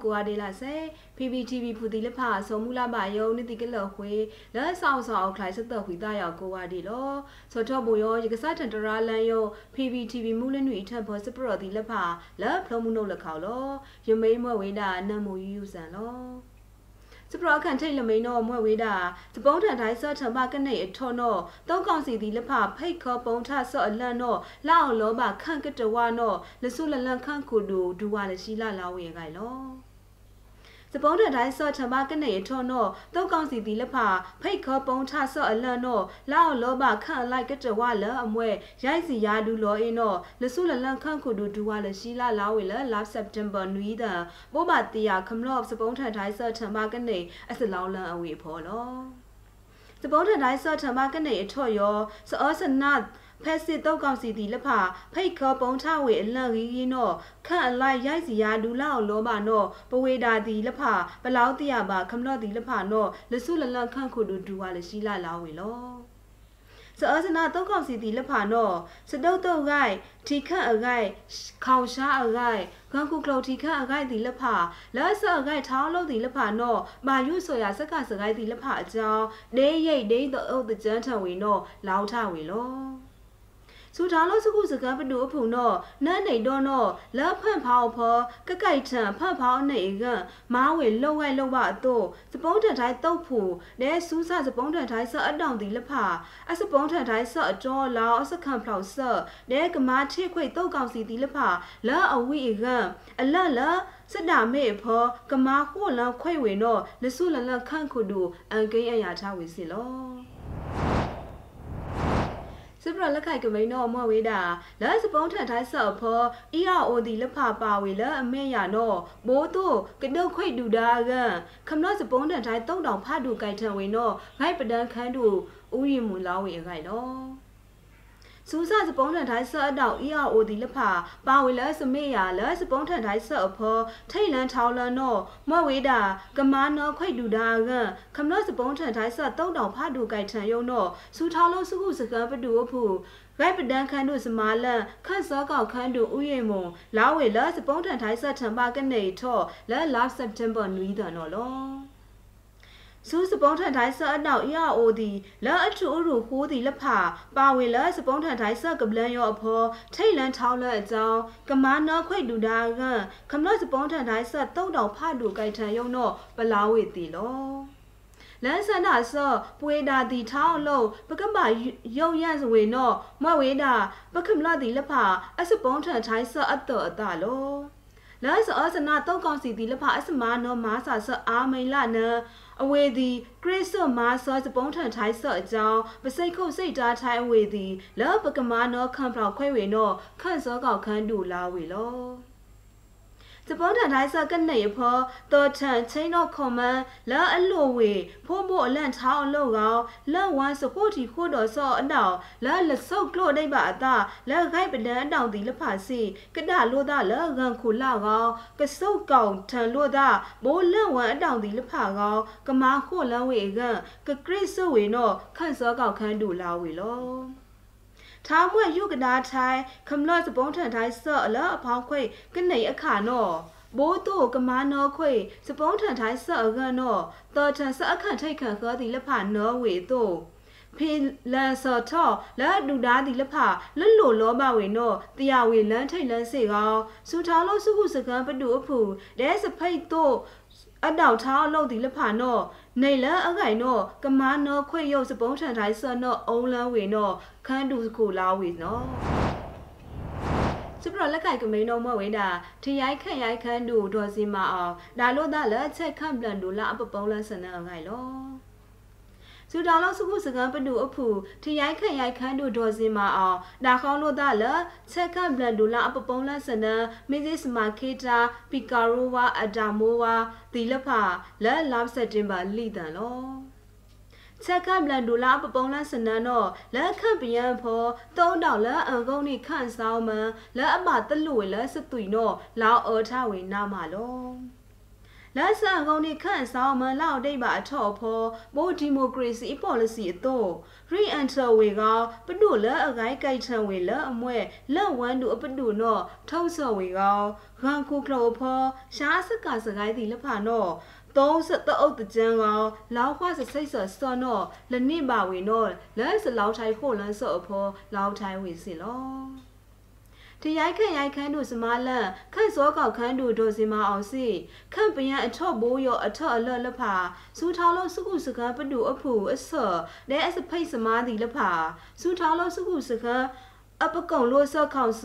မကိုအဒေလာဆေ PPTV ဖူတီလဖာဆောမူလာပါယုံနိတိကလခွေလဲဆောင်ဆောင်ခလိုက်စတဲ့ခွေတာရောက်ကိုအဒေလောဆောတော့ဘူယောရကစားတန်တရာလန်ယော PPTV မူလနွေထပ်ဘောစပရော်တီလဖာလဲဖလုံးမှုနှုတ်လက်ခေါလောယမိမဝေးတာနတ်မူယူဆန်လောစပရခန်ထိတ်လမိန်တော့မွဲ့ဝေးတာစပုံးထန်တိုင်းဆော့ထံပါကနေအထောနောတောက်ကောင်စီဒီလဖဖိတ်ခောပုံထဆော့အလန့်နောလောက်လောဘခန့်ကတဝနောလဆုလလန့်ခန့်ခုဒူဒူဝါလရှိလာလာဝေခိုင်လော စပုံးထတိုင်းဆော့ထမကနေထောနောတောက်ကောင်စီဒီလဖဖိတ်ခောပုံထဆော့အလန့်နောလောက်လောဘခန့်လိုက်ကတဝလအမွဲရိုက်စီယာဒူလောအင်းနောလဆုလလန့်ခန့်ခုဒူဒူဝါလရှိလာလာဝေလ last september နွီးတာပိုးပါတီယာခမလော့စပုံးထတိုင်းဆော့ထမကနေအစလောင်းလန်အဝေဖော်လောစပုံးထတိုင်းဆော့ထမကနေအထော့ယောစောစနတ် ဖက်စစ်တုတ်ကောင်စီတီလက်ဖာဖိတ်ခောပုံထဝေအလန့်ကြီးကြီးနော့ခန့်အလိုက်ရိုက်စီယာဒူလောက်လောပါနော့ပဝေတာတီလက်ဖာပလောက်တရပါခမလော့တီလက်ဖာနော့လဆုလလန့်ခန့်ခုဒူဒူဝါလရှိလာလာဝေလောစအစနာတုတ်ကောင်စီတီလက်ဖာနော့စတုတ်တုတ်ဂိုက်ထီခန့်အဂိုက်ခေါင်ရှားအဂိုက်ဂန်ကုကလော်ထီခန့်အဂိုက်တီလက်ဖာလက်ဆအဂိုက်ထောင်းလုံးတီလက်ဖာနော့မာယုဆိုရစက်ကစဂိုက်တီလက်ဖာအကြောင်းနေရိတ်ဒိတ်တော့အုတ်တကြမ်းထံဝေနော့လောင်းထဝေလော စူထားလို့စကုစကပတူအဖုံတော့နန်းနေတော့တော့လက်ဖန့်ဖောက်ဖော်ကကိုက်ထန်ဖန့်ဖောက်နေကမားဝေလုံဝဲလုံပါအတော့စပုံးထန်တိုင်းတုတ်ဖူနဲစူးစစပုံးထန်တိုင်းဆော့အတောင်တီလက်ဖာအစပုံးထန်တိုင်းဆော့အတော်လောအစခံဖောက်ဆော့နဲကမာထိခွေတုတ်ကောင်စီတီလက်ဖာလက်အဝိကအလတ်လက်စဒါမေဖောကမာခုလခွေဝေနောလဆုလလခန့်ခုဒူအန်ကိအရာထားဝေစီလော စပရလက်ခိုက်ကမိန်တော့မဝေးတာလက်စပုံးထန်တိုင်းဆော့ဖော EROD လက်ဖပါဝေလက်အမေရနော်ဘိုးတို့ကတုတ်ခွိတ်ဒူဒါကခမနော့စပုံးထန်တိုင်းတုံတောင်ဖတ်ဒူကြိုက်ထန်ဝေနော်ဂိုက်ပဒန်ခန်းဒူဥယျမူလောင်းဝေအခိုက်တော့ စူးစစပုံးထန်တိုင်းဆော့အတောက် EROD လက်ဖပါဝေလက်စမေရလက်စပုံးထန်တိုင်းဆော့အဖောထိတ်လန်းထောင်းလန်းတော့မဝေးတာကမာနော်ခွိတ်ဒူဒါကခမနော့စပုံးထန်တိုင်းဆော့တုံတောင်ဖတ်ဒူကြိုက်ထန်ယုံတော့စူထောင်းလုံးစုခုစကံပတူအဖူရိုက်ပဒန်ခန်းတို့စမာလန်ခန့်စောကောက်ခန်းတို့ဥယျာဉ်မွန်လာဝေလစပုံးထန်ထိုင်းဆက်ထံပါကနေထော့လဲ last september နွီးတယ်နော်လော စူးစပုံးထန်တိုင်းဆအနောက်အရာအိုဒီလာအထူအရူဟိုးဒီလက်ဖာပါဝေလာစပုံးထန်တိုင်းဆကပလန်ရောအဖောထိတ်လန်းထောင်းလက်အကြောင်းကမာနောခွိဒူဒါကခမလို့စပုံးထန်တိုင်းဆတုံးတောင်ဖတ်ဒူကြိုက်ထန်ယုံတော့ပလာဝေတီလောလန်ဆန္ဒဆော့ပွေတာတီထောင်းလို့ပကမရုံရန့်စဝေနော့မဝေတာပကမလတီလက်ဖာအစပုံးထန်ထိုင်းဆော့အတော်အတလောလာစအစနာတောက်ကောင်စီတီလက်ဖာအစမာနောမာစာဆော့အာမိန်လာန အဝေသည်ခရစ်ဆော့မာဆော့စပုံးထန်ထိုင်းဆော့အကြောင်းပစိတ်ခုတ်စိတ်တားထိုင်းအဝေသည်လောပကမာနောခန့်ဖောက်ခွဲဝေနောခန့်စောကောက်ခန်းတူလာဝေလော စပုံးထန်တိုင်းဆကနေဖောတော်ထန်ချင်းတော့ခွန်မန်လာအလိုဝေဖိုးမို့အလန့်ထောင်းအလို့ကောင်လက်ဝမ်းစဖို့တီခိုးတော်ဆော့အနောက်လာလဆုပ်ကလို့နေပါအသာလက်ခိုက်ပဒန်းအတောင်တီလဖာစီကဒလို့သာလဂန်ခုလာကောင်ကစုပ်ကောင်ထန်လို့သာမိုးလက်ဝမ်းအတောင်တီလဖာကောင်ကမာခိုလန်းဝေကကကရစ်ဆဝေနောခန့်စောကောက်ခန်းတူလာဝေလော ထားမွဲ့ယုကနာထိုင်ခမလော့စပုံးထန်ထိုင်ဆော့အလောအဖောင်းခွေကနေအခါနော်ဘိုးတို့ကမာနောခွေစပုံးထန်ထိုင်ဆော့အကန်နော်တော်ထန်ဆော့အခန့်ထိတ်ခန့်ခောဒီလက်ဖာနော်ဝေတို့ဖေလန်စော်ထောလာဒူဒါဒီလဖလွတ်လို့လောဘဝေနောတရားဝေလန်းထိတ်လန်းစေကောစူထားလို့စုခုစကံပတူအဖူဒဲစဖိတ်တို့ အတောက်ထားအလုပ်ဒီလဖနောနေလအခိုင်နောကမာနောခွေရုပ်စပုံးထန်တိုင်းဆော့နောအုံလန်းဝေနောခန်းတူကိုလာဝေနောစပရလက်ကိုက်ကမိန်တော့မဝေးတာထရိုက်ခန့်ရိုက်ခန်းတူဒေါ်စီမအောင်ဒါလို့ဒါလက်ချက်ခန့်ပလန်တူလာအပပုံးလန်းစနအခိုင်လော စူတာလောက်စုခုစကံပတူအဖူထရိုက်ခန့်ရိုက်ခန်းတို့ဒေါ်စင်မအောင်ဒါခေါလို့ဒါလချက်ကဘလန်ဒူလာအပပုံးလဆနမစ်စ်မာခေတာပီကာရိုဝါအဒါမိုဝါဒီလဖာလက်လပ်စက်တင်ဘာလီတန်လောချက်ကဘလန်ဒူလာပပုံးလဆနန်တော့လက်ခန့်ပယံဖောတုံးတောင်လက်အန်ကုန်းနိခန့်ဆောင်မန်လက်အမတလူဝဲလက်စသွီတော့လောက်အော်ထဝေနာမလော လက်ဆန်ကုန်ဒီခန့်ဆောင်မလောက်တိတ်ပါအထော့ဖောမိုဒီမိုကရေစီ policy အတော့ re-enter ဝေကပဒုလအကိုင်းကြိုက်ထံဝေလအမွဲလက်ဝမ်းတူအပဒုနော်ထုံးဆော်ဝေကဂန်ကူကလောဖောရှားစကစကိုင်းတီလက်ဖာနော်သုံးစတအုပ်တကြံကောင်လောက်ခွာစစိတ်ဆော်စောနော်လနစ်ပါဝေနော်လက်စလောက်ထိုင်ဖို့လန်းဆော့အဖောလောက်ထိုင်ဝေစီလော တရိုက်ခန့်ရိုက်ခန်းတို့စမားလန့်ခန့်စောကောက်ခန်းတို့ဒိုစီမအောင်စီခန့်ပယံအထော့ဘိုးရောအထော့အလတ်လဖာစူထောင်းလို့စုခုစကားပတူအဖူအဆော့ဒဲအစဖိတ်စမားဒီလဖာစူထောင်းလို့စုခုစကား အပကုံလို့ဆော့ခေါင်စ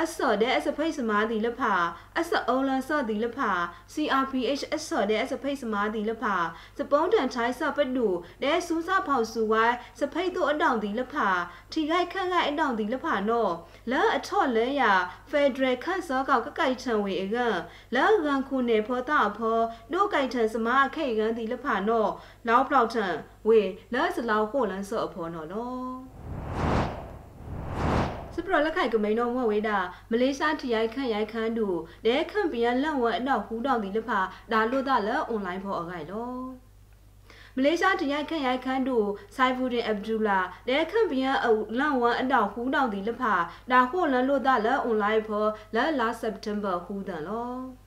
အဆော့တဲ့အစဖိတ်စမားဒီလဖာအဆော့အုံလန်ဆော့ဒီလဖာ CRPH အဆော့တဲ့အစဖိတ်စမားဒီလဖာစပုံးတန်ထိုင်းဆော့ပဒူတဲ့စူးစားဖောက်စုဝိုင်းစဖိတ်တို့အတောင်ဒီလဖာထီခိုက်ခန့်ခိုက်အတောင်ဒီလဖာနော်လဲအထော့လဲရဖက်ဒရယ်ခန့်စောကောက်ကကိုက်ထံဝေအကလဲကန်ခုနေဖောတာဖောဒိုကိုက်ထံစမားခိတ်ကန်ဒီလဖာနော်လောက်ဖောက်ထံဝေလဲစလောက်ဟိုလန်ဆော့အဖောနော်လော စပရလက်ခိုက်ကမိန်တော်မဝေးတာမလေးရှားတီရိုက်ခန့်ရိုက်ခန်းတူလဲခန့်ပြန်လက်ဝဲအနောက်ဟူတောင်ဒီလဖာဒါလို့တာလဲအွန်လိုင်းဖော်အခိုင်လောမလေးရှားတရိုက်ခန့်ရိုက်ခန်းတို့ဆိုင်ဖူဒင်အဗ်ဒူလာလဲခန့်ပြန်အလန်ဝမ်အတောင်ဟူတောင်ဒီလဖာဒါခိုလန်လို့တာလဲအွန်လိုင်းဖော်လဲလာစက်တမ်ဘာဟူတန်လော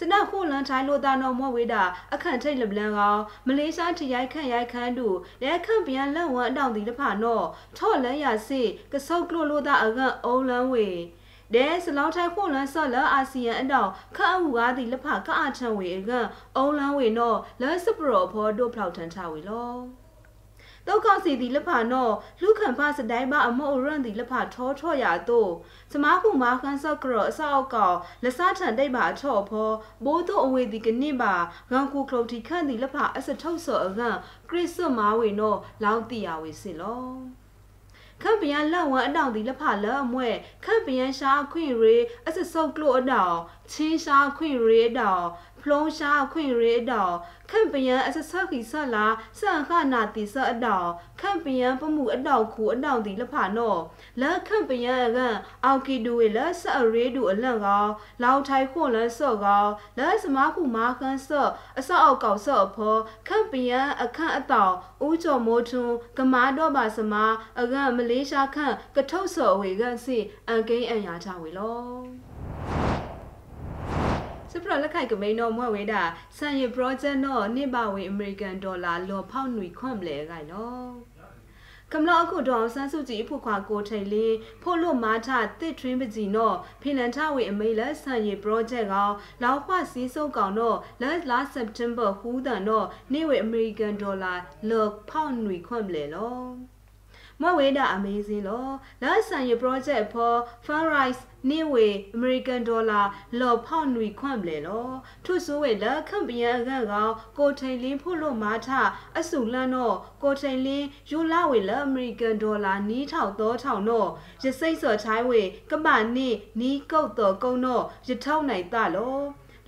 စနခုလန်ထိုင်းလိုတာနော်မော့ဝေးတာအခန့်ထိတ်လပလန်ကောင်မလေးရှားထရိုက်ခန့်ရိုက်ခန်းတို့လဲခန့်ပြန်လက်ဝမ်အတောင်ဒီလဖာနော်ထော့လန်ရစေကဆုတ်ကလို့လိုတာအကန်အုံလန်ဝေဒဲစလောက်ထိုင်ခွန်လန်ဆော့လအာဆီယံအတောင်ခအမှုကားဒီလဖခအထံဝေအကအုံလန်ဝေနော်လဲစပရောဖောဒိုဖလောက်ထန်ချဝေလော တောက်ကောက်စီဒီလဖာနော်လူခံဖစတိုင်ပါအမောရန်ဒီလဖာထောထောရတော့စမားခုမာခန်းဆော့ကရအဆောက်ကောက်လစထန်တိတ်ပါအချော့ဖောဘိုးတို့အဝေဒီကနစ်ပါဂန်ကူကလုတ်တီခန့်ဒီလဖာအစထုတ်ဆော့အကန်ခရစ်ဆွမာဝေနော်လောက်တီယာဝေစီလောခန့်ပြန်လက်ဝမ်အတောင်ဒီလက်ဖလက်အမွဲခန့်ပြန်ရှားခွင့်ရေအစဆုပ်ကလို့အတောင်ချင်းရှားခွင့်ရေအတောင် ဖလုံးရှားခွင့်ရေအတောင်ခန့်ပြန်အစဆောက်ခီဆော့လာဆန်ခနာတီဆော့အတောင်ခန့်ပြန်ပမှုအတောင်ခုအတောင်ဒီလက်ဖနော်လက်ခန့်ပြန်အကန်အောက်ကီဒူဝေလက်ဆအရေးဒူအလန့်ကောလောက်ထိုင်ခွန်လက်ဆော့ကောလက်စမားခုမာခန်းဆော့အဆောက်အောက်ကောက်ဆော့အဖောခန့်ပြန်အခန့်အတောင်ဦးကျော်မိုးထွန်းကမာတော့ပါစမားအကန်မလေးရှားခန့်ကထုတ်ဆော်ဝေကစီအန်ကိန်းအန်ယာချဝေလော စပရလက်ခိုက်ကမိန်တော်မွဲ့ဝေတာဆန်ရ project တော့နှစ်ပါဝေ American dollar လော်ဖောက်ຫນွေခွန့်လဲခိုင်လောကမ္လောအခုတော့ဆန်းစုကြည်ဖို့ခွာကိုထိန်လေးဖို့လို့မာထတစ်ထွင်းပကြီးနော်ဖင်လန်ထဝေအမေလက်ဆန်ရီ project ကောင်လောက်ခွစီးစုပ်ကောင်တော့ last last September ဟူးတန်တော့နေဝေ American dollar လော်ဖောက်ຫນွေခွန့်လဲလော မဝေးတာ amazing လောလာဆန်ရ project ဖော် funrise နေဝေ American dollar လော်ဖောက်နွေခွန့်လေလောထုဆိုးဝေလက်ခန့်ပြန်အခန့်ကောင်ကိုထိန်လင်းဖို့လို့မာထအစုလန်းတော့ကိုထိန်လင်းယူလာဝေလက် American dollar နီးထောက်သောထောင်တော့ရစိတ်စော်ချိုင်းဝေကပနိနီးကုတ်တော်ကုန်းတော့ရထောက်နိုင်တလော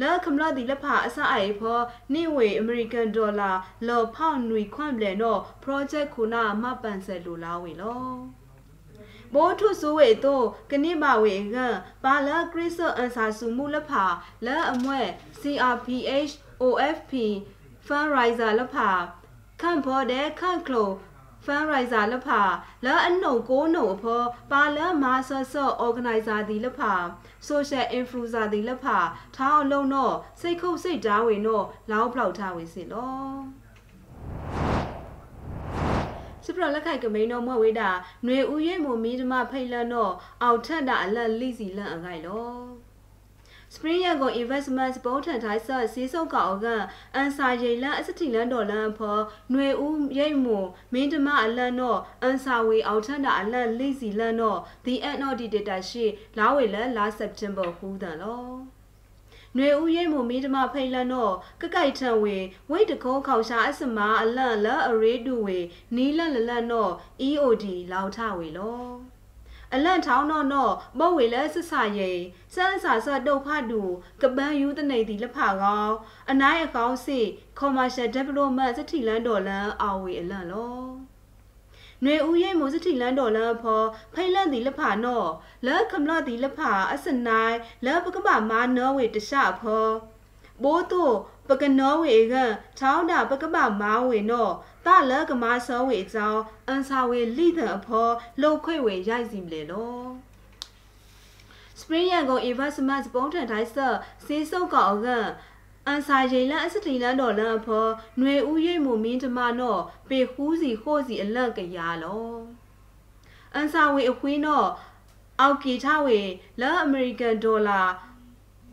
လာခမလာဒီလဖာအစအိုင်ဖောနေဝေအမေရိကန်ဒေါ်လာလော်ဖောင်းနွေခွန့်လေနော် project ခုနာမပန်ဆယ်လိုလာဝေလောဘောထုဆိုဝေတော့ကနိမဝေကပါလာခရစ်စအန်ဆာစုမှုလဖာလာအမွဲ CRPH OFP fundraiser လဖာခန့်ဖော်တဲ့ခန့်ကလိုဖန်ရိုက်ဇာလဖာလာအနှုတ်ကိုနှုတ်အဖောပါလမာဆာဆော့အော်ဂနိုက်ဇာဒီလဖာ ဆိုရှယ်အင်ဖလူဇာဒီလဖာထောင်းလုံးတော့စိတ်ခုတ်စိတ်ဓာတ်ဝင်တော့လောက်ဖောက်ထားဝင်စီလောစပရလက်ခိုက်ကမိန်တော်မွဲ့ဝေးတာຫນွေဦးရိပ်မူမီးဓမဖိတ်လန်းတော့အောက်ထက်တာအလက်လိစီလန့်အခိုက်လော Spring Yangon Investment ဘုံထန်ထိုင်းဆက်စီးစုပ်ကောင်ကအန်ဆာရိလန်အစတိလန်ဒေါ်လန်ဖော်ຫນွေဦးရိတ်မွန်မင်းဓမအလန်တော့အန်ဆာဝေအောက်ထန်တာအလန်လိစီလန်တော့ The End of the Data ရှိလာဝေလန်လာ September ဟူးတန်လောနွေဦးရိပ်မမီးဓမဖိတ်လန်တော့ကကိုက်ထံဝေဝိတ်တကုန်းခေါရှာအစမအလန့်လအရေးတူဝေနီးလန့်လလန့်တော့ EOD လောက်ထဝေလော အလန့်ထောင်းတော့တော့မော့ဝေလဲဆဆယေစန်းစာဆတုတ်ဖတ်တူကပန်းယူတနေတီလက်ဖာကောင်းအနိုင်အကောင်းစီ commercial development စတိလန်ဒေါ်လန်အာဝေအလန့်လောနွေဦးရိပ်မိုးစတိလန်ဒေါ်လန်ဖော်ဖိလန့်ဒီလက်ဖာနော်လက်ခမလဒီလက်ဖာအစနိုင်လက်ပကပမာနော်ဝေတခြားဖော်ဘိုးတို့ ပကနောဝေကချောင်းတာပကပမာဝေနောတလကမဆောဝေကြောင်းအန်ဆာဝေလိတဲ့အဖောလှုပ်ခွေဝေရိုက်စီမလေလော Spring ရန်ကုန် Investment ပုံထန်တိုင်းဆော့စေးစုပ်ကောက်ကအန်စာရိလန်အစတီလန်တော်လန်အဖော်ຫນွေဥရိပ်မှုမင်းတမနော့ပေခူးစီခို့စီအလန့်ကရလောအန်စာဝေအခွေးနော့အောက်ကီထဝေလာအမေရိကန်ဒေါ်လာ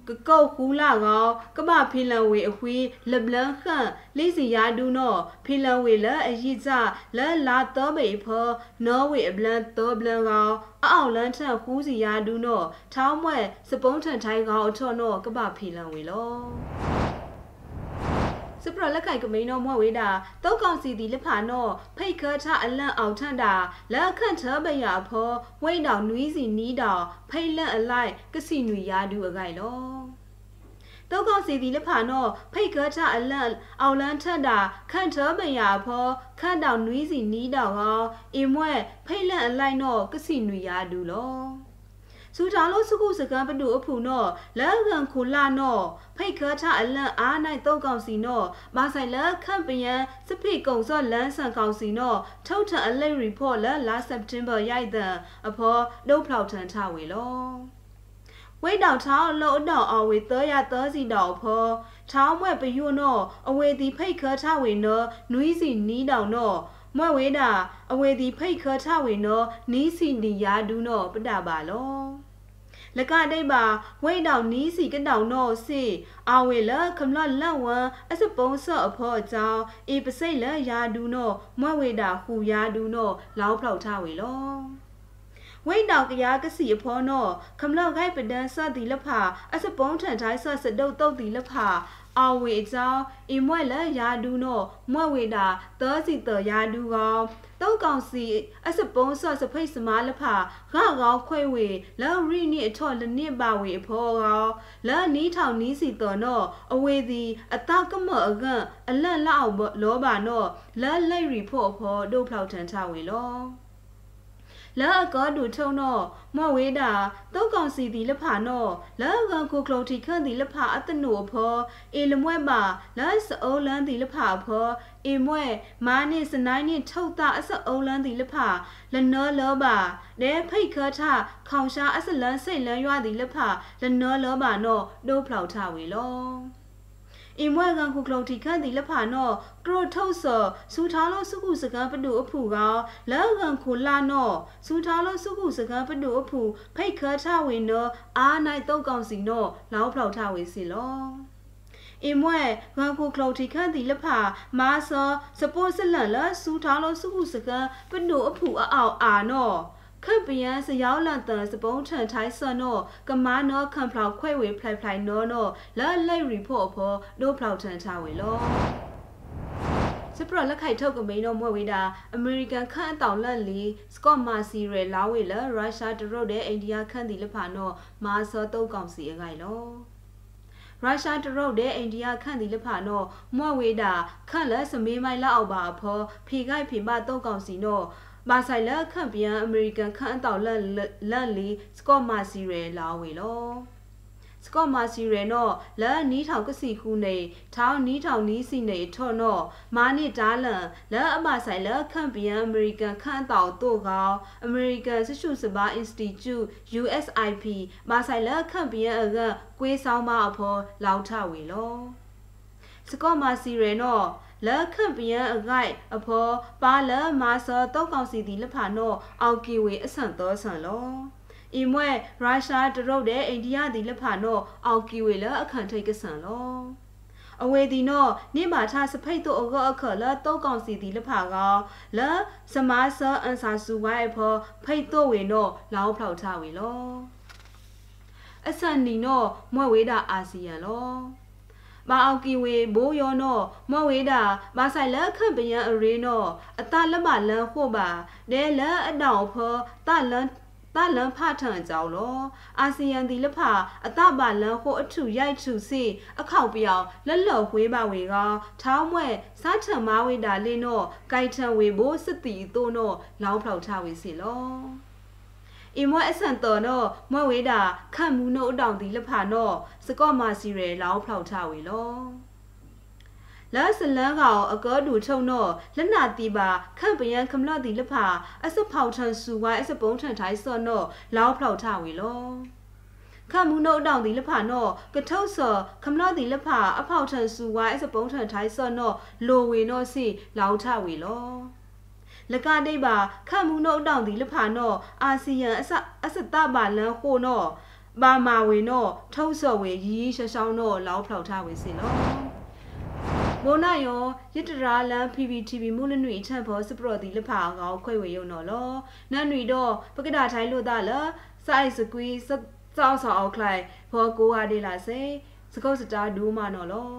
ကကောက်ခူလာကောကမဖီလန်ဝေအခွေးလဘလန်ခန့်လေးစီယာဒူနောဖီလန်ဝေလအရိကြလလာတော့မေဖောနော်ဝေအဘလန်တော့ဘလန်ကောအောက်လန်ထန်ခူးစီယာဒူနောထောင်းမွဲစပုံးထန်ထိုင်းကောအထော့နောကမဖီလန်ဝေလော စပရလက်ခိုင်ကမိန်တော်မွဲဝေးတာတောက်ကောင်စီဒီလက်ဖာနော့ဖိတ်ခထအလန့်အောင်ထန့်တာလက်ခန့်ထဘရဖောဝိတ်တော်နွီးစီနီးတော်ဖိတ်လန့်အလိုက်ကစီနွေရာဒူအကိုင်လောတောက်ကောင်စီဒီလက်ဖာနော့ဖိတ်ခထအလန့်အောင်လန်းထန့်တာခန့်ထဘရဖောခန့်တော်နွီးစီနီးတော်ဟောအင်မွဲဖိတ်လန့်အလိုက်နော့ကစီနွေရာဒူလော စူတာလို့စကုစကံပတူအဖူနော့လက်ခံခုလာနော့ဖိတ်ခထအလန့်အားနိုင်တော့ကောင်စီနော့မဆိုင်လက်ခန့်ပယံစဖိကုံစော့လန်းဆန်ကောင်စီနော့ထုတ်ထအလိတ် report လက်လာ September ရိုက်တဲ့အဖော်ဒုတ်ဖောက်ထန်ထဝေလောဝိတ်တောင်ချောင်းလို့တောင်အဝေသောရသောစီတောင်ဖောချောင်းမွဲ့ပယွနော့အဝေဒီဖိတ်ခထဝေနောနွီးစီနီးတောင်နော့ မွဲ့ဝေးတာအဝေဒီဖိတ်ခထဝေနောနီးစီနီယာဒူနောပတပါလောလကတိတ်ပါဝိတ်တောင်နီးစီကတောင်နောစီအဝေလခမလလတ်ဝံအစပုံးဆော့အဖော့ကြောင်းအေပစိတ်လယာဒူနောမွဲ့ဝေတာဟူယာဒူနောလောက်ဖောက်ထဝေလောဝိတ်တောင်ကရားကစီအဖောနောခမလောက်ခိုက်ပဒန်ဆော့ဒီလဖာအစပုံးထန်တိုင်းဆော့စတုတ်တုတ်ဒီလဖာ အဝေအကြောင်းအမွဲ့လယာဒူနောမွဲ့ဝေတာသောစီတယာဒူကောင်တောက်ကောင်စီအစပုံးဆော့စဖိတ်စမားလဖာဂါကောင်းခွဲဝေလောရီနိအထော့လနစ်ပါဝေအဖောကောလာနီးထောင်နီးစီတော်နောအဝေသည်အတကမအကအလန့်လောက်လောပါနောလာလိုက်ရီဖို့အဖောဒုတ်ဖောက်ထန်ချဝေလော လာအကောဒူထုံနောမောဝေတာတောက်ကောင်စီဒီလဖာနောလာကကိုကလိုတီခန့်ဒီလဖာအတနုအဖောအေလမွဲပါလာစအိုလန်ဒီလဖာအဖောအေမွဲမာနိစနိုင်းနိထုတ်တာအစအိုလန်ဒီလဖာလနောလောပါဒဲဖိတ်ခထခေါင်ရှာအစလန်စိတ်လန်ရွာဒီလဖာလနောလောပါနောဒိုးဖလောက်ထဝေလော အင်မွဲကန်ခုကလုံတီခန့်ဒီလက်ဖာနော့ကရိုထုတ်ဆော်စူထားလို့စုခုစကံပတူအဖူကလက်ကန်ခုလာနော့စူထားလို့စုခုစကံပတူအဖူဖိတ်ခထဝေနောအာနိုင်တုတ်ကောင်စီနော့လောက်ဖောက်ထဝေစီလောအင်မွဲဂန်ကိုကလော်တီခန့်ဒီလက်ဖာမာဆောစပိုးစလန်လစူထားလို့စုခုစကံပတူအဖူအအောက်အာနော့ ခန့်ပယံစရောက်လန်တန်စပုံးထန်ထိုင်းဆန်နောကမာနောခန့်ဖလောက်ခွဲဝေဖလိုက်ဖလိုက်နောနောလာလိုက်ရီဖို့ဖောဒိုဖလောက်ထန်ချဝေလောစပရလက်ခိုက်ထုတ်ကမိန်တော့မွဲဝေးတာအမေရိကန်ခန့်အတောင်လက်လီစကော့မာစီရဲလာဝေလရုရှားတရုတ်တဲ့အိန္ဒိယခန့်တီလက်ဖာနောမာဆောတုတ်ကောင်စီအခိုင်လောရုရှားတရုတ်တဲ့အိန္ဒိယခန့်ဒီလဖာနောမွဲဝေးတာခန့်လက်စမေးမိုင်လောက်အောင်ပါဖောဖီခိုက်ဖီမတုတ်ကောင်စီနော မာဆိုင်လက်ခန့်ပြန်အမေရိကန်ခန့်အတောက်လက်လက်လီစကော့မာစီရဲလာဝေလောစကော့မာစီရဲနော့လက်နီးထောင်ကစီခုနေထောင်းနီးထောင်နီးစီနေထော့နော့မာနိဒါလန်လက်အမဆိုင်လက်ခန့်ပြန်အမေရိကန်ခန့်အတောက်တို့ကောအမေရိကန်ဆရှုစပါအင်စတီကျု USIP မာဆိုင်လက်ခန့်ပြန်အကကွေးဆောင်မအဖော်လောက်ထဝေလောစကော့မာစီရဲနော့ လက်ခန့်ပယံအဂိုက်အဖောပါလမာဆောတောက်ကောင်စီဒီလက်ဖာနောအောက်ကီဝေအဆန်တော်ဆန်လောအီမွဲရုရှားတရုတ်တဲ့အိန္ဒိယဒီလက်ဖာနောအောက်ကီဝေလအခန့်ထိတ်ကဆန်လောအဝေဒီနောနိမာထစဖိတ်တို့အကောအခလတောကောင်စီဒီလဖာကလစမာဆာအန်ဆာဆူဝိုင်ဖောဖိတ်တို့ဝေနောလောင်းဖောက်ထဝေလောအဆန်နီနောမွဲဝေးတာအာဆီယံလော မာအောင်ကီဝေဘိုးယောနောမောဝေတာမာဆိုင်လက်ခန့်ပယံအရေနောအတလက်မလန်ခို့ပါဒဲလက်အတောင်ဖောတလန်တလန်ဖထန်ကြောင်းလောအာဆီယံဒီလဖအတပါလန်ဟိုအထုရိုက်ထုစီအခောက်ပြောင်လက်လော်ဝေးပါဝေကထောင်းမွဲစားထံမဝေတာလေးနောကိုက်ထံဝေဘိုးစတိတိုးနောလောင်းဖောက်ထဝေစီလော အီမွဲအဆန်တော်တော့မွဲဝေးတာခန့်မူနို့အတောင်ဒီလက်ဖာတော့စကော့မာစီရဲလောင်းဖောက်ထဝေလောလာစလန်ကောင်အကောဒူထုံတော့လက်နာတီပါခန့်ပယံခမလတီလဖာအစဖောက်ထန်ဆူဝိုင်းအစပုံးထန်ထိုင်းစော့တော့လောင်းဖောက်ထဝေလောခမူနို့တောင်ဒီလဖာနော်ကထုတ်စောခမလဒီလဖာအဖောက်ထန်ဆူဝိုင်းအစပုံးထန်ထိုင်းစော့နော်လိုဝေနော်စီလောင်းထဝေလော လကဒိပါခမူနို့တောင်ဒီလဖာနော်အာဆီယံအစအစတပါလန်ဟိုနော်ဘာမာဝေနော်ထုံးစော်ဝေရီရီရှောင်းရှောင်းနော်လောင်းဖောက်ထဝေစီလောမိုနာယောရစ်တရာလန် PPTV မူလနွေချန်ဖောစပရော်ဒီလဖာကောခွဲဝေယုံနော်လောနန်နွေတော့ပကဒါထိုင်းလို့တာလစိုက်စကွီစောက်ဆောက်အောက်ခလိုက်ဖောကိုဟာဒေလာစေစကုတ်စတာဒူးမနော်လော